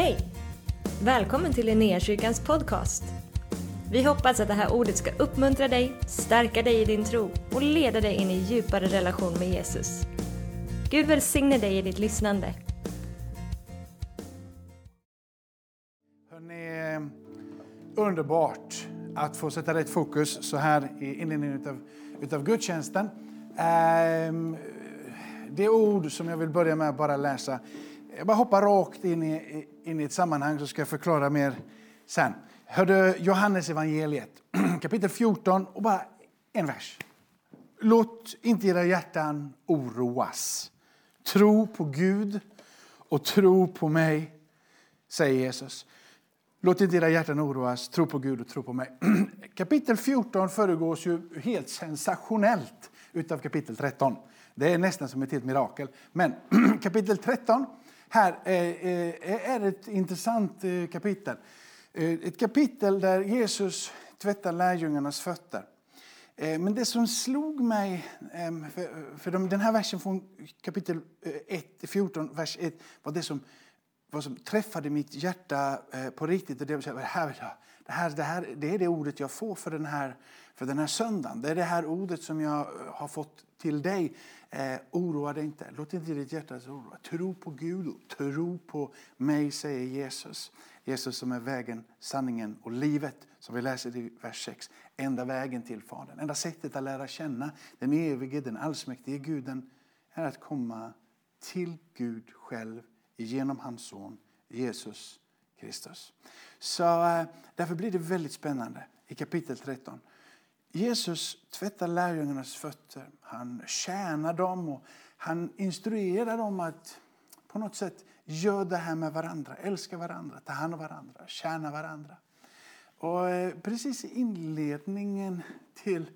Hej! Välkommen till Linnéakyrkans podcast. Vi hoppas att det här ordet ska uppmuntra dig, stärka dig i din tro och leda dig in i djupare relation med Jesus. Gud välsigne dig i ditt lyssnande. Hörrni, underbart att få sätta rätt fokus så här i inledningen utav, utav gudstjänsten. Ehm, det ord som jag vill börja med att bara läsa. Jag bara hoppar rakt in i, in i ett sammanhang så ska jag förklara mer sen. Hörde Johannes evangeliet kapitel 14 och bara en vers. Låt inte era hjärtan oroas. Tro på Gud och tro på mig, säger Jesus. Låt inte era hjärtan oroas, tro på Gud och tro på mig. Kapitel 14 föregås ju helt sensationellt utav kapitel 13. Det är nästan som ett helt mirakel. Men kapitel 13 här eh, eh, är ett intressant eh, kapitel. Ett kapitel där Jesus tvättar lärjungarnas fötter. Men det som slog mig, ehm, för den här versen från kapitel 1, 14, vers 1, var det som, vad som träffade mitt hjärta på riktigt. Det, det, här, det, här, det, här, det är det ordet jag får för den, här, för den här söndagen. Det är det här ordet som jag har fått till dig. Eh, oroa dig inte. Låt inte ditt hjärta oroa. Tro på Gud. och Tro på mig, säger Jesus. Jesus som är vägen, sanningen och livet. Som vi läser i vers 6. Enda vägen till Fadern. Enda sättet att lära känna den evige, den allsmäktige Guden är att komma till Gud själv genom hans son Jesus Kristus. Så eh, därför blir det väldigt spännande i kapitel 13. Jesus tvättar lärjungarnas fötter. Han tjänar dem och han instruerar dem att på något sätt göra det här med varandra. Älska varandra, ta hand om varandra, tjäna varandra. Och eh, precis i inledningen till,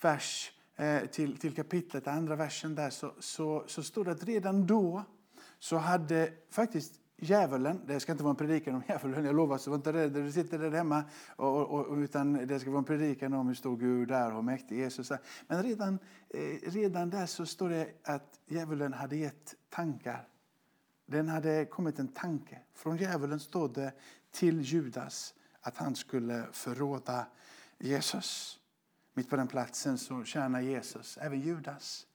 vers, eh, till, till kapitlet, andra versen där, så, så, så står det att redan då så hade faktiskt djävulen, det ska inte vara en predikan om djävulen, jag lovar, så var inte rädd du sitter där hemma, och, och, utan det ska vara en predikan om hur stor Gud är och mäktig Jesus är. Men redan, eh, redan där så står det att djävulen hade gett tankar. Den hade kommit en tanke. Från djävulen stod det till Judas att han skulle förråda Jesus. Mitt på den platsen så tjänar Jesus även Judas.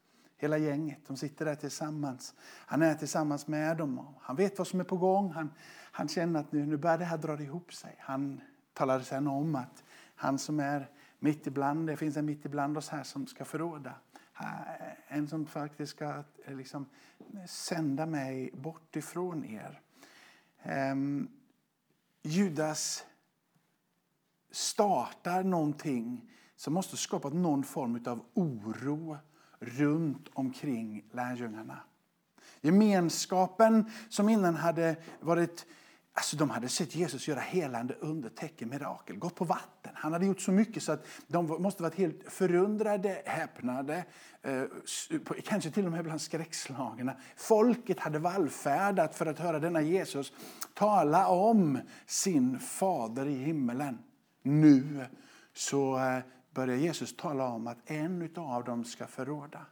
Hela gänget, de sitter där tillsammans. Han är tillsammans med dem. Han vet vad som är på gång. Han, han känner att nu, nu börjar det här dra ihop sig. Han talar sen om att han som är mitt ibland, det finns en mitt ibland oss här som ska förråda. En som faktiskt ska eh, liksom, sända mig bort ifrån er. Um, Judas startar någonting som måste skapa någon form av oro runt omkring lärjungarna. Gemenskapen som innan hade varit Alltså de hade sett Jesus göra helande under, tecken, mirakel, gått på vatten. Han hade gjort så mycket så att de måste varit helt förundrade, häpnade, eh, kanske till och med bland skräckslagna. Folket hade vallfärdat för att höra denna Jesus tala om sin fader i himmelen. Nu så eh, börjar Jesus tala om att en av dem ska förråda.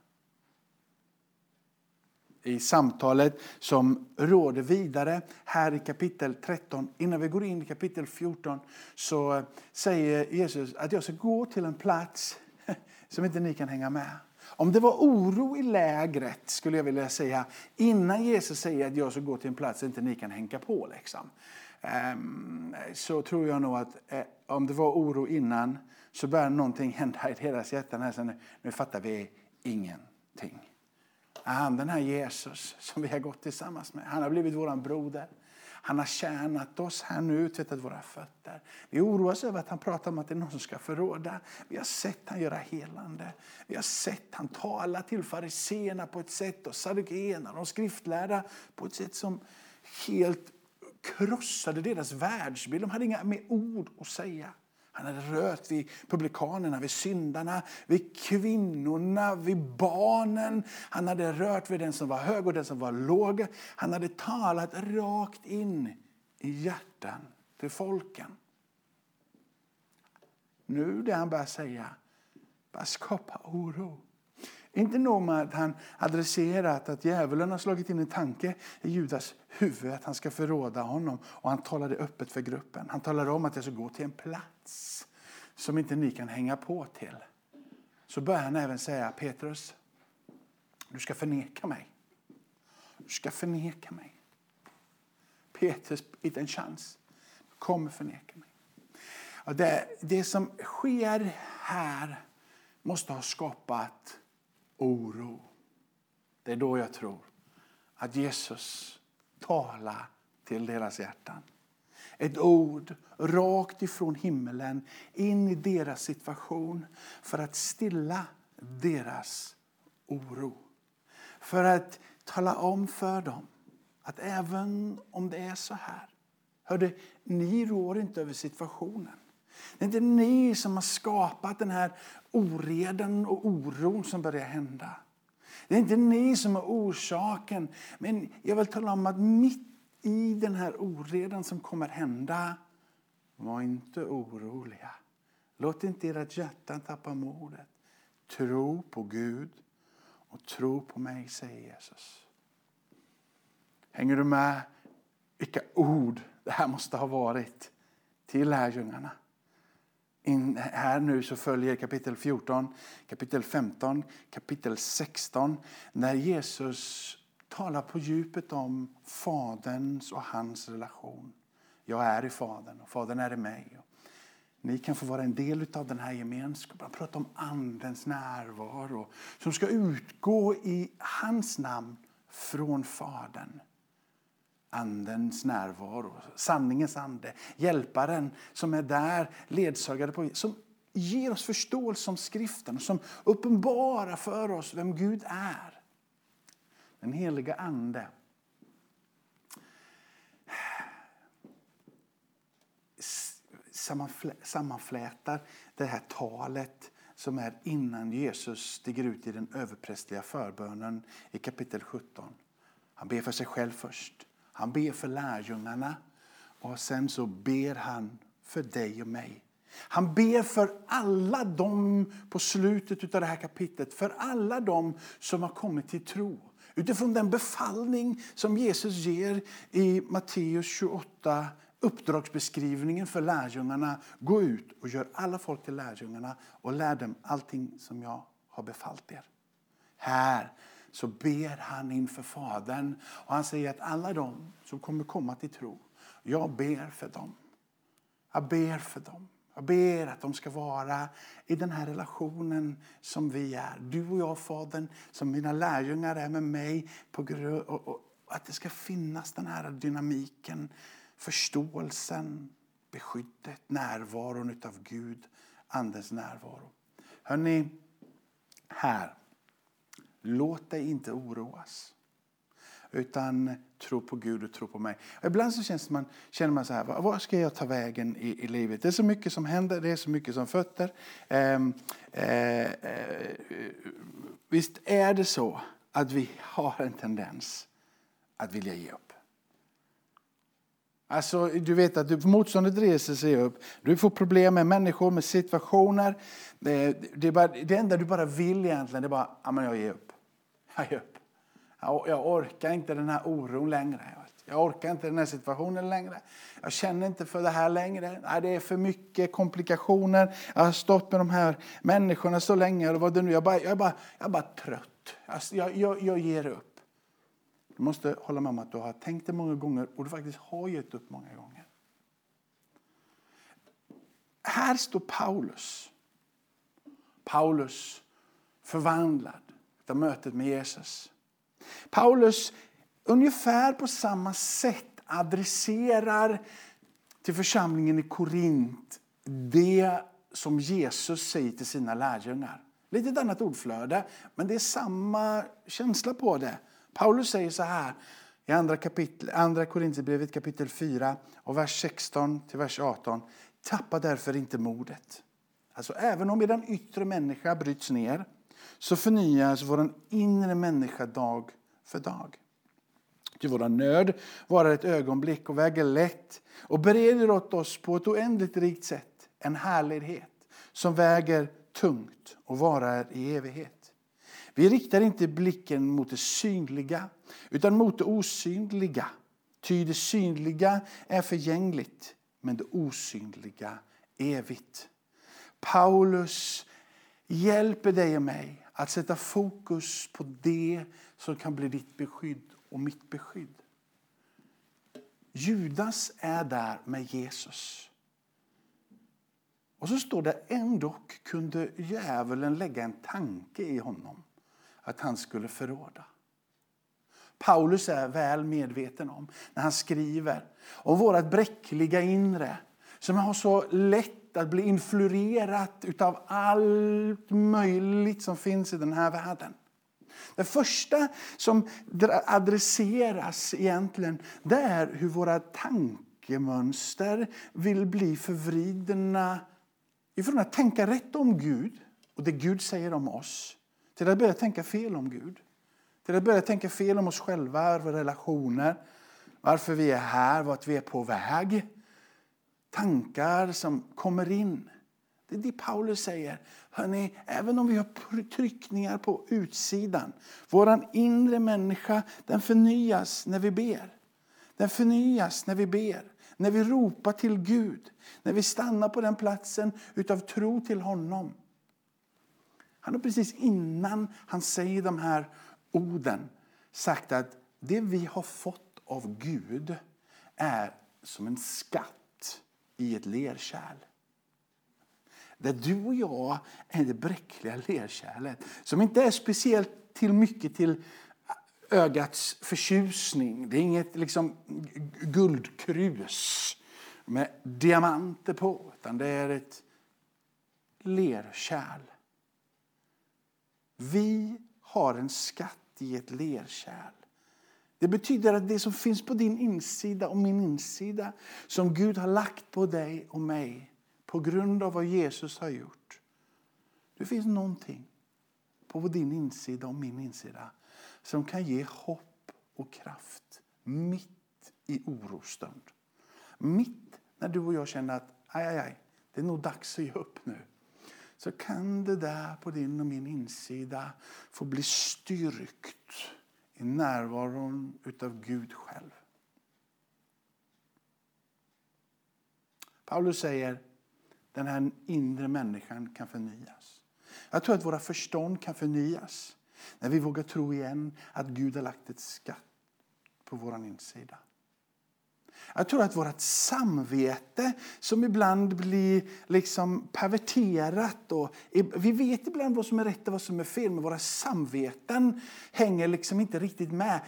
I samtalet som råder vidare här i kapitel 13, innan vi går in i kapitel 14, så säger Jesus att jag ska gå till en plats som inte ni kan hänga med. Om det var oro i lägret, skulle jag vilja säga, innan Jesus säger att jag ska gå till en plats som inte ni kan hänga på, liksom, ehm, så tror jag nog att eh, om det var oro innan så börjar någonting hända i deras hjärtan. Här, så nu, nu fattar vi ingenting. Han, den här Jesus som vi har gått tillsammans med, han har blivit vår broder. Han har tjänat oss här nu, tvättat våra fötter. Vi oroas över att han pratar om att det är någon som ska förråda. Vi har sett han göra helande. Vi har sett han tala till fariseerna på ett sätt och saddukeerna, de skriftlärda på ett sätt som helt krossade deras världsbild. De hade inga med ord att säga. Han hade rört vid publikanerna, vid syndarna, vid kvinnorna, vid barnen. Han hade rört vid den som var hög och den som var låg. Han hade talat rakt in i hjärtan till folken. Nu det han börjar säga, bara skapa oro. Inte nog med att han adresserat att djävulen har slagit in en tanke i Judas huvud att han ska förråda honom. Och han talade öppet för gruppen. Han talade om att jag ska gå till en plats som inte ni kan hänga på till. Så börjar han även säga Petrus, du ska förneka mig. Du ska förneka mig. Petrus, inte en chans. Du kommer förneka mig. Och det, det som sker här måste ha skapat oro. Det är då jag tror att Jesus talar till deras hjärtan. Ett ord rakt ifrån himmelen in i deras situation för att stilla deras oro. För att tala om för dem att även om det är så här, hörde, ni rår inte över situationen. Det är inte ni som har skapat den här oredan och oron som börjar hända. Det är inte ni som är orsaken. Men jag vill tala om att mitt i den här oredan som kommer hända, var inte oroliga. Låt inte ert hjärta tappa modet. Tro på Gud och tro på mig, säger Jesus. Hänger du med? Vilka ord det här måste ha varit till lärjungarna. In, här nu så följer kapitel 14, kapitel 15, kapitel 16 när Jesus talar på djupet om Faderns och hans relation. Jag är i Fadern och Fadern är i mig. Ni kan få vara en del av den här gemenskapen. Han pratar om Andens närvaro som ska utgå i hans namn från Fadern. Andens närvaro, sanningens ande, hjälparen som är där, ledsagare på som ger oss förståelse om skriften som uppenbarar för oss vem Gud är. Den heliga Ande. sammanflätar det här talet som är innan Jesus stiger ut i den överprästliga förbönen i kapitel 17. Han ber för sig själv först. Han ber för lärjungarna och sen så ber han för dig och mig. Han ber för alla dem på slutet av det här kapitlet, för alla dem som har kommit till tro. Utifrån den befallning som Jesus ger i Matteus 28, uppdragsbeskrivningen för lärjungarna. Gå ut och gör alla folk till lärjungarna och lär dem allting som jag har befallt er. Här så ber han inför Fadern och han säger att alla de som kommer komma till tro, jag ber för dem. Jag ber för dem. Jag ber att de ska vara i den här relationen som vi är. Du och jag, Fadern, som mina lärjungar är med mig. På grund, och, och, att det ska finnas den här dynamiken, förståelsen, beskyddet, närvaron av Gud, Andens närvaro. Hörrni, här Låt dig inte oroas. Utan tro på Gud och tro på mig. ibland så känns man, känner man så här, vad ska jag ta vägen i, i livet? Det är så mycket som händer, det är så mycket som fötter. Ehm, eh, eh, visst är det så att vi har en tendens att vilja ge upp. Alltså, du vet att motståndet reser sig upp. Du får problem med människor, med situationer. Eh, det, det, bara, det enda du bara vill egentligen det är bara, ja men jag ger upp. Jag ger upp. Jag, orkar inte den här oron längre. Jag orkar inte den här situationen längre. Jag känner inte för det här längre. Nej, det är för mycket komplikationer. Jag har stått med de här människorna så länge. Eller vad det nu, jag, bara, jag, bara, jag är bara trött. Jag, jag, jag ger upp. Du måste hålla med om att du har tänkt det många gånger och du faktiskt har gett upp många gånger. Här står Paulus. Paulus förvandlad av mötet med Jesus. Paulus ungefär på samma sätt adresserar till församlingen i Korint det som Jesus säger till sina lärjungar. Lite annat ordflöde, men det är samma känsla på det. Paulus säger så här i andra, kapitel, andra Korinthierbrevet kapitel 4 och vers 16 till vers 18. Tappa därför inte modet. Alltså även om den yttre människa bryts ner så förnyas vår inre människa dag för dag. Ty vår nöd varar ett ögonblick och väger lätt och bereder åt oss på ett oändligt rikt sätt en härlighet som väger tungt och varar i evighet. Vi riktar inte blicken mot det synliga, utan mot det osynliga. Ty det synliga är förgängligt, men det osynliga evigt. Paulus hjälper dig och mig att sätta fokus på det som kan bli ditt beskydd och mitt beskydd. Judas är där med Jesus. Och så står det ändå kunde djävulen lägga en tanke i honom att han skulle förråda. Paulus är väl medveten om när han skriver om vårt bräckliga inre som har så lätt att bli influerat av allt möjligt som finns i den här världen. Det första som adresseras egentligen det är hur våra tankemönster vill bli förvridna ifrån att tänka rätt om Gud och det Gud säger om oss till att börja tänka fel om Gud. Till att börja tänka fel om oss själva, våra relationer, varför vi är här, vart vi är på väg. Tankar som kommer in. Det är det Paulus säger. Hörrni, även om vi har tryckningar på utsidan, vår inre människa den förnyas när vi ber. Den förnyas när vi ber, när vi ropar till Gud, när vi stannar på den platsen utav tro till honom. Han har precis innan han säger de här orden sagt att det vi har fått av Gud är som en skatt i ett lerkärl. Där du och jag är det bräckliga lerkärlet som inte är speciellt till mycket till ögats förtjusning. Det är inget liksom guldkrus med diamanter på, utan det är ett lerkärl. Vi har en skatt i ett lerkärl. Det betyder att det som finns på din insida och min insida som Gud har lagt på dig och mig på grund av vad Jesus har gjort. Det finns någonting på din insida och min insida som kan ge hopp och kraft mitt i orostund. Mitt när du och jag känner att aj, aj, aj, det är nog dags att ge upp nu så kan det där på din och min insida få bli styrkt i närvaron utav Gud själv. Paulus säger den här inre människan kan förnyas. Jag tror att våra förstånd kan förnyas när vi vågar tro igen att Gud har lagt ett skatt på vår insida. Jag tror att vårt samvete som ibland blir liksom perverterat. Och, vi vet ibland vad som är rätt och vad som är fel men våra samveten hänger liksom inte riktigt med.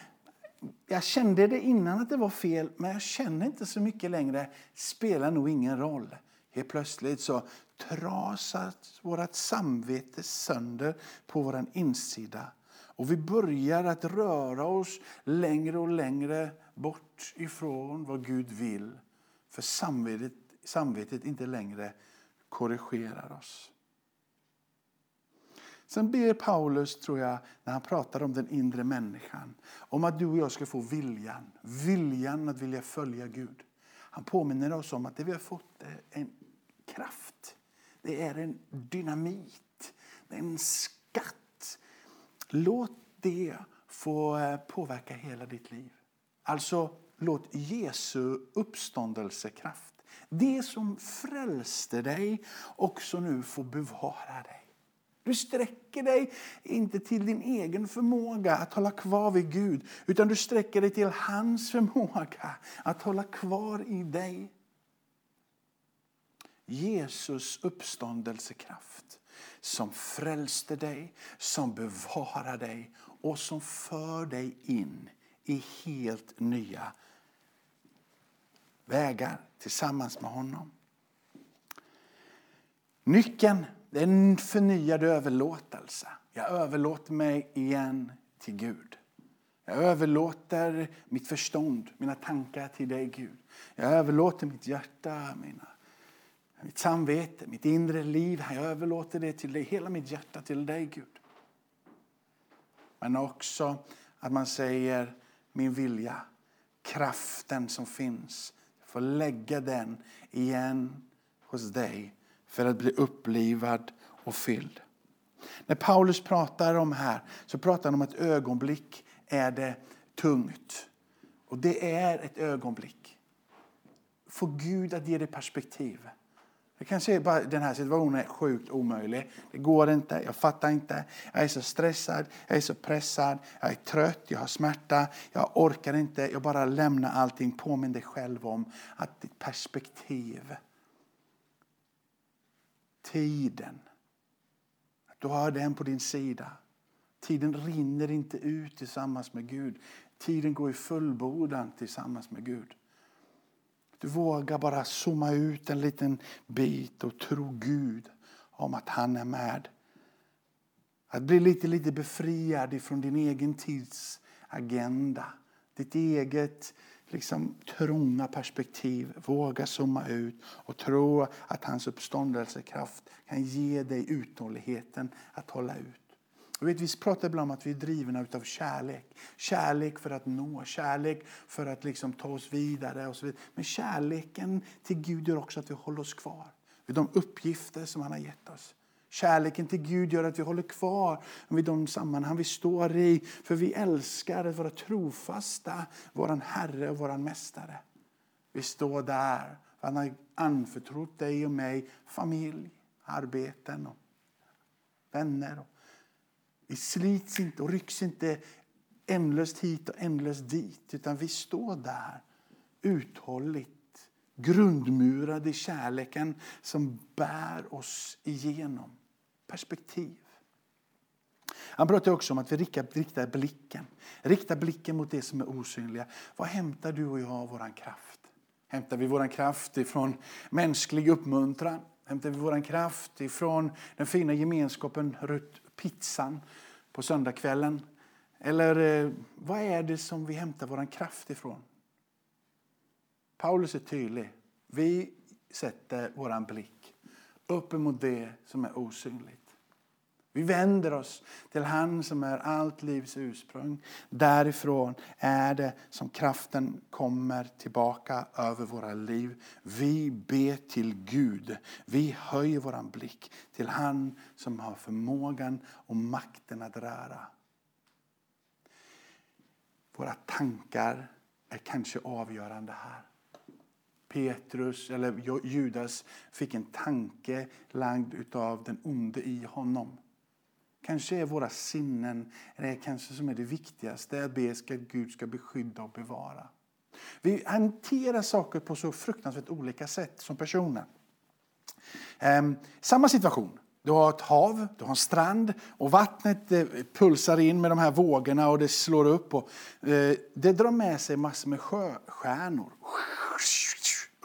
Jag kände det innan att det var fel men jag känner inte så mycket längre. spelar nog ingen roll. Helt plötsligt så trasas vårt samvete sönder på vår insida. Och vi börjar att röra oss längre och längre bort ifrån vad Gud vill. För samvetet, samvetet inte längre korrigerar oss. Sen ber Paulus, tror jag, när han pratar om den inre människan, om att du och jag ska få viljan, viljan att vilja följa Gud. Han påminner oss om att det vi har fått är en kraft. Det är en dynamit, det är en skatt. Låt det få eh, påverka hela ditt liv. Alltså, låt Jesu uppståndelsekraft, det som frälste dig, också nu få bevara dig. Du sträcker dig inte till din egen förmåga att hålla kvar vid Gud utan du sträcker dig till hans förmåga att hålla kvar i dig. Jesus uppståndelsekraft som frälste dig, som bevarar dig och som för dig in i helt nya vägar tillsammans med honom. Nyckeln är en förnyad överlåtelse. Jag överlåter mig igen till Gud. Jag överlåter mitt förstånd, mina tankar till dig, Gud. Jag överlåter mitt hjärta, mina, mitt samvete, mitt inre liv. Jag överlåter det till dig, hela mitt hjärta till dig, Gud. Men också att man säger min vilja, kraften som finns. Jag får lägga den igen hos dig för att bli upplivad och fylld. När Paulus pratar om här så pratar han om ett ögonblick är det tungt. Och det är ett ögonblick. Få Gud att ge dig perspektiv. Jag kan se bara den här situationen är sjukt omöjlig. Det går inte, jag fattar inte. Jag är så stressad, jag är så pressad, jag är trött, jag har smärta, jag orkar inte. Jag bara lämnar allting. Påminn dig själv om att ditt perspektiv, tiden, att du har den på din sida. Tiden rinner inte ut tillsammans med Gud. Tiden går i fullbordan tillsammans med Gud. Du vågar bara zooma ut en liten bit och tro Gud om att han är med. Att bli lite, lite befriad från din egen tids agenda. Ditt eget liksom, trånga perspektiv. Våga zooma ut och tro att hans uppståndelsekraft kan ge dig uthålligheten att hålla ut. Vet, vi pratar ibland om att vi är drivna av kärlek. Kärlek för att nå, kärlek för att liksom ta oss vidare. Och så vidare. Men kärleken till Gud gör också att vi håller oss kvar vid de uppgifter som han har gett oss. Kärleken till Gud gör att vi håller kvar vid de sammanhang vi står i. För vi älskar att vara trofasta, vår Herre och vår Mästare. Vi står där, för han har anförtrott dig och mig familj, arbeten och vänner och vi slits inte och rycks inte ändlöst hit och ändlöst dit. Utan vi står där uthålligt, grundmurade i kärleken som bär oss igenom. Perspektiv. Han pratar också om att vi riktar blicken. Riktar blicken mot det som är osynliga. Vad hämtar du och jag vår kraft? Hämtar vi vår kraft ifrån mänsklig uppmuntran? Hämtar vi vår kraft ifrån den fina gemenskapen runt pizzan på söndagskvällen? Eller eh, vad är det som vi hämtar vår kraft ifrån? Paulus är tydlig. Vi sätter vår blick upp emot det som är osynligt. Vi vänder oss till han som är allt livs ursprung. Därifrån är det som kraften kommer tillbaka över våra liv. Vi ber till Gud. Vi höjer vår blick till han som har förmågan och makten att röra. Våra tankar är kanske avgörande här. Petrus, eller Judas, fick en tanke lagd av den onde i honom. Kanske är våra sinnen det kanske som är det viktigaste, att be ska, Gud ska beskydda och bevara. Vi hanterar saker på så fruktansvärt olika sätt som personer. Ehm, samma situation. Du har ett hav, du har en strand och vattnet eh, pulsar in med de här vågorna och det slår upp. Och, eh, det drar med sig massor med sjöstjärnor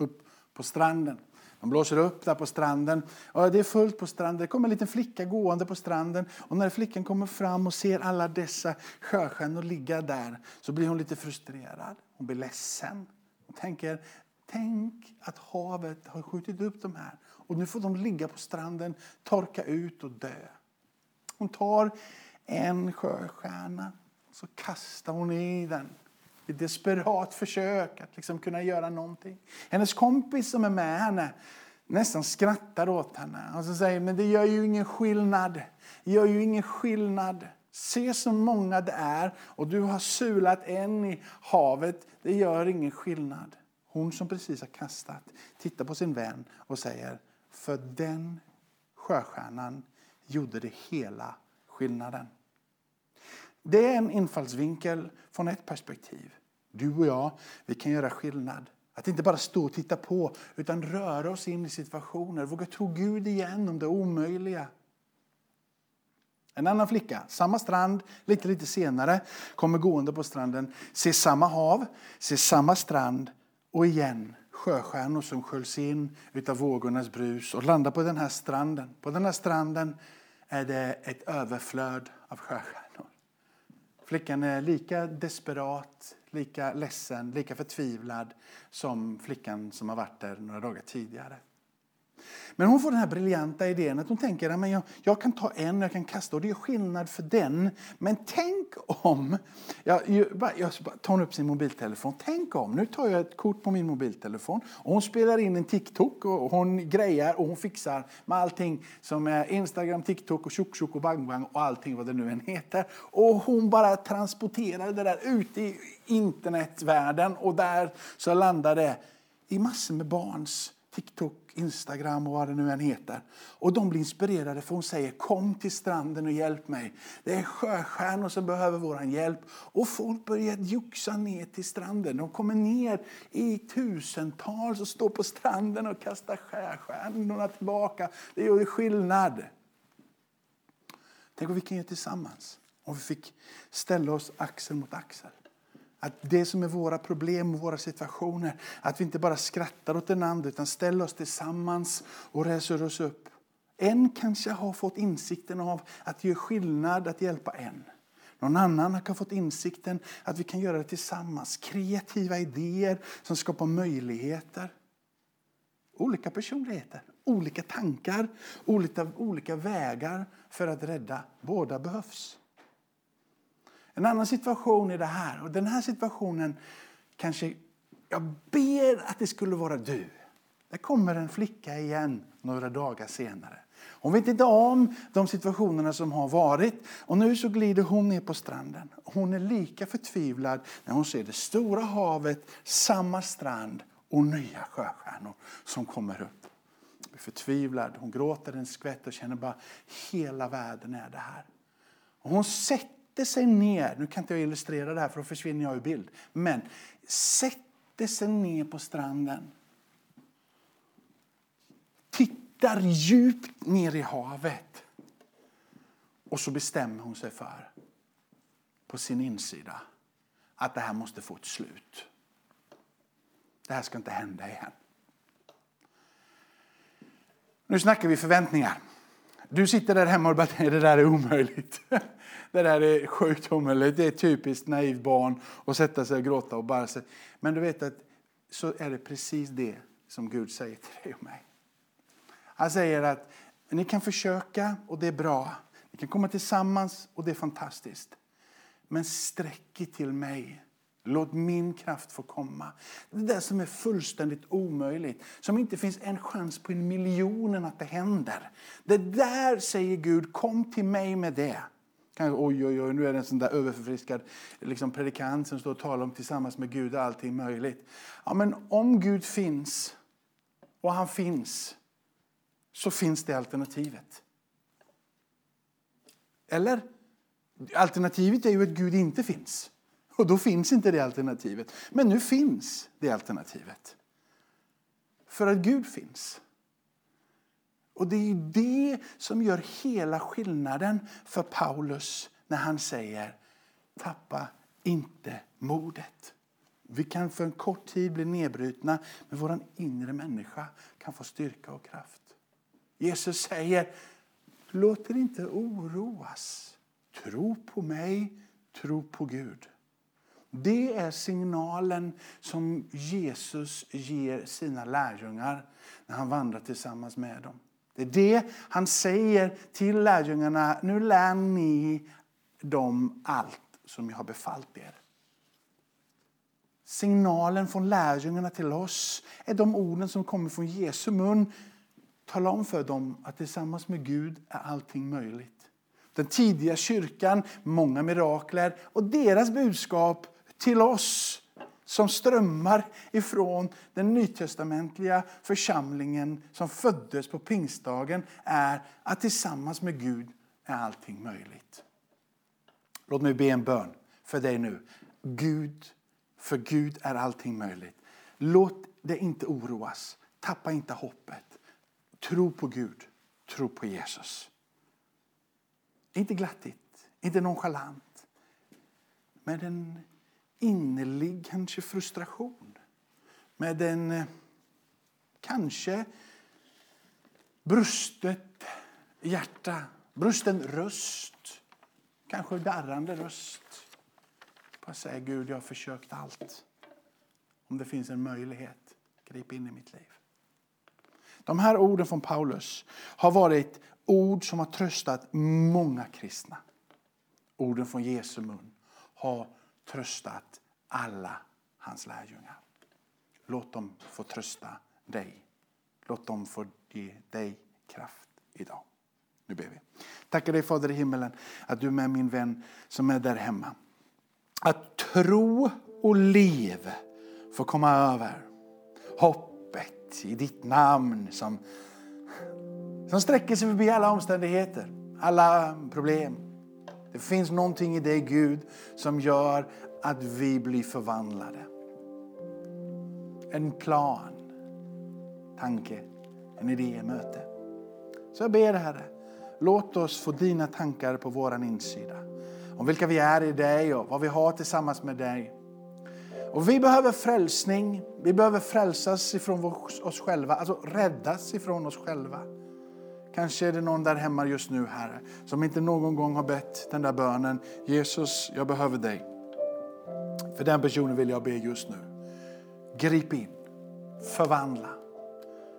upp på stranden. De blåser upp där på stranden. Och det är fullt på stranden. Det kommer en liten flicka gående på stranden. Och när flickan kommer fram och ser alla dessa sjöstjärnor ligga där så blir hon lite frustrerad. Hon blir ledsen. Hon tänker, tänk att havet har skjutit upp de här. Och nu får de ligga på stranden, torka ut och dö. Hon tar en sjöstjärna och så kastar hon i den ett desperat försök att liksom kunna göra någonting. Hennes kompis som är med henne nästan skrattar åt henne. Och så säger men det gör ju ingen skillnad. Det gör ju ingen skillnad. Se så många det är och du har sulat en i havet. Det gör ingen skillnad. Hon som precis har kastat tittar på sin vän och säger för den sjöstjärnan gjorde det hela skillnaden. Det är en infallsvinkel från ett perspektiv. Du och jag, vi kan göra skillnad. Att inte bara stå och titta på, utan röra oss in i situationer. Våga tro Gud igen om det omöjliga. En annan flicka, samma strand, lite, lite senare, kommer gående på stranden, ser samma hav, ser samma strand och igen sjöstjärnor som sköljs in av vågornas brus och landar på den här stranden. På den här stranden är det ett överflöd av sjöstjärnor. Flickan är lika desperat, lika ledsen, lika förtvivlad som flickan som har varit där några dagar tidigare. Men hon får den här briljanta idén att hon tänker att jag, jag kan ta en, jag kan kasta och det är skillnad för den. Men tänk om, jag, jag, jag tar hon upp sin mobiltelefon, tänk om, nu tar jag ett kort på min mobiltelefon och hon spelar in en TikTok och hon grejar och hon fixar med allting som är Instagram, TikTok och tjock tjock och bang bang och allting vad det nu än heter. Och hon bara transporterar det där ut i internetvärlden och där så landar det i massor med barns TikTok, Instagram och vad det nu än heter. Och de blir inspirerade för hon säger kom till stranden och hjälp mig. Det är sjöstjärnor som behöver vår hjälp. Och folk börjar joxa ner till stranden. De kommer ner i tusentals och står på stranden och kastar sjöstjärnorna tillbaka. Det gör skillnad. Tänk om vi kan göra tillsammans om vi fick ställa oss axel mot axel. Att det som är våra problem och våra situationer, att vi inte bara skrattar åt den andra utan ställer oss tillsammans och reser oss upp. En kanske har fått insikten av att det gör skillnad att hjälpa en. Någon annan har fått insikten att vi kan göra det tillsammans. Kreativa idéer som skapar möjligheter. Olika personligheter, olika tankar, olika, olika vägar för att rädda. Båda behövs. En annan situation är det här. Och den här situationen kanske... Jag ber att det skulle vara du. Det kommer en flicka igen några dagar senare. Hon vet inte om de situationerna som har varit. Och nu så glider hon ner på stranden. Hon är lika förtvivlad när hon ser det stora havet, samma strand och nya sjöstjärnor som kommer upp. Hon är förtvivlad, hon gråter en skvätt och känner bara hela världen är det här. Och hon sätter sätter sig ner, nu kan inte jag illustrera det här för då försvinner jag ur bild, men sätter sig ner på stranden. Tittar djupt ner i havet. Och så bestämmer hon sig för, på sin insida, att det här måste få ett slut. Det här ska inte hända igen. Nu snackar vi förväntningar. Du sitter där hemma och bara det där är omöjligt. Det där är sjukt omöjligt. Det är typiskt naivt barn att sätta sig och gråta och bara säga. Men du vet att så är det precis det som Gud säger till dig och mig. Han säger att ni kan försöka och det är bra. Ni kan komma tillsammans och det är fantastiskt. Men sträck er till mig Låt min kraft få komma. Det där som är fullständigt omöjligt, som inte finns en chans på en miljon att det händer. Det där säger Gud, kom till mig med det oj, oj, oj, nu är det en sån där överförfriskad liksom, predikant som står och talar om tillsammans med Gud är allting möjligt. Ja, men om Gud finns, och han finns, så finns det alternativet. Eller? Alternativet är ju att Gud inte finns. Och då finns inte det alternativet. Men nu finns det alternativet. För att Gud finns. Och det är det som gör hela skillnaden för Paulus när han säger tappa inte modet. Vi kan för en kort tid bli nedbrutna, men vår inre människa kan få styrka och kraft. Jesus säger, låt er inte oroas. Tro på mig, tro på Gud. Det är signalen som Jesus ger sina lärjungar när han vandrar tillsammans med dem. Det är det han säger till lärjungarna. Nu lär ni dem allt som jag har befallt er. Signalen från lärjungarna till oss är de orden som kommer från Jesu mun. Tala om för dem att tillsammans med Gud är allting möjligt. Den tidiga kyrkan, många mirakler och deras budskap till oss som strömmar ifrån den nytestamentliga församlingen som föddes på pingstdagen är att tillsammans med Gud är allting möjligt. Låt mig be en bön för dig nu. Gud, för Gud är allting möjligt. Låt dig inte oroas. Tappa inte hoppet. Tro på Gud. Tro på Jesus. Inte glattigt, inte nonchalant. Men en innerlig kanske frustration. Med en eh, kanske brustet hjärta, brusten röst, kanske darrande röst. Bara säga Gud, jag har försökt allt. Om det finns en möjlighet, grip in i mitt liv. De här orden från Paulus har varit ord som har tröstat många kristna. Orden från Jesu mun har tröstat alla hans lärjungar. Låt dem få trösta dig. Låt dem få ge dig kraft idag. Nu ber vi. Tackar dig Fader i himmelen att du är med min vän som är där hemma. Att tro och liv får komma över. Hoppet i ditt namn som, som sträcker sig förbi alla omständigheter, alla problem. Det finns någonting i dig Gud som gör att vi blir förvandlade. En plan, tanke, en idé, möte. Så jag ber Herre, låt oss få dina tankar på våran insida. Om vilka vi är i dig och vad vi har tillsammans med dig. Och vi behöver frälsning, vi behöver frälsas ifrån oss själva, alltså räddas ifrån oss själva. Kanske är det någon där hemma just nu, Herre, som inte någon gång har bett den där bönen. Jesus, jag behöver dig. För den personen vill jag be just nu. Grip in, förvandla.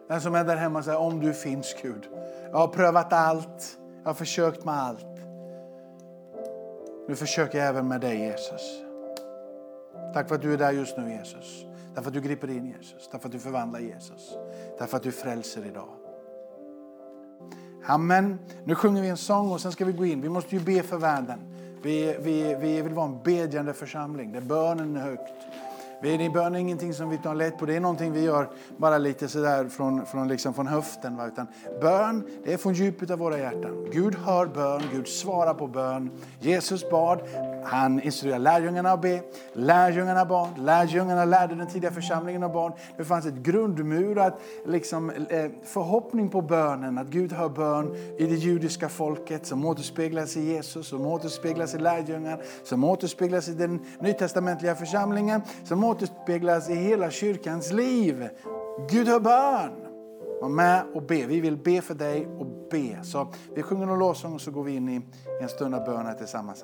Den som är där hemma säger, om du finns Gud. Jag har prövat allt, jag har försökt med allt. Nu försöker jag även med dig Jesus. Tack för att du är där just nu Jesus. Därför att du griper in Jesus, därför att du förvandlar Jesus. Därför att du frälser idag. Amen. Nu sjunger vi en sång och sen ska vi gå in. Vi måste ju be för världen. Vi, vi, vi vill vara en bedjande församling där bönen är högt. Vi, bön är ingenting som vi tar lätt på. Det är någonting vi gör bara lite sådär från, från, liksom från höften. Va? Utan bön, det är från djupet av våra hjärtan. Gud hör bön, Gud svarar på bön. Jesus bad, han instruerade lärjungarna att be. Lärjungarna barn, lärjungarna lärde den tidiga församlingen av barn. Det fanns ett grundmurat liksom, eh, förhoppning på bönen, att Gud hör bön i det judiska folket som återspeglas i Jesus, som återspeglas i lärjungar, som återspeglas i den nytestamentliga församlingen, som återspeglas i hela kyrkans liv. Gud hör bön. Var med och be. Vi vill be för dig och be. Så vi sjunger en lovsång och så går vi in i en stund av bön här tillsammans.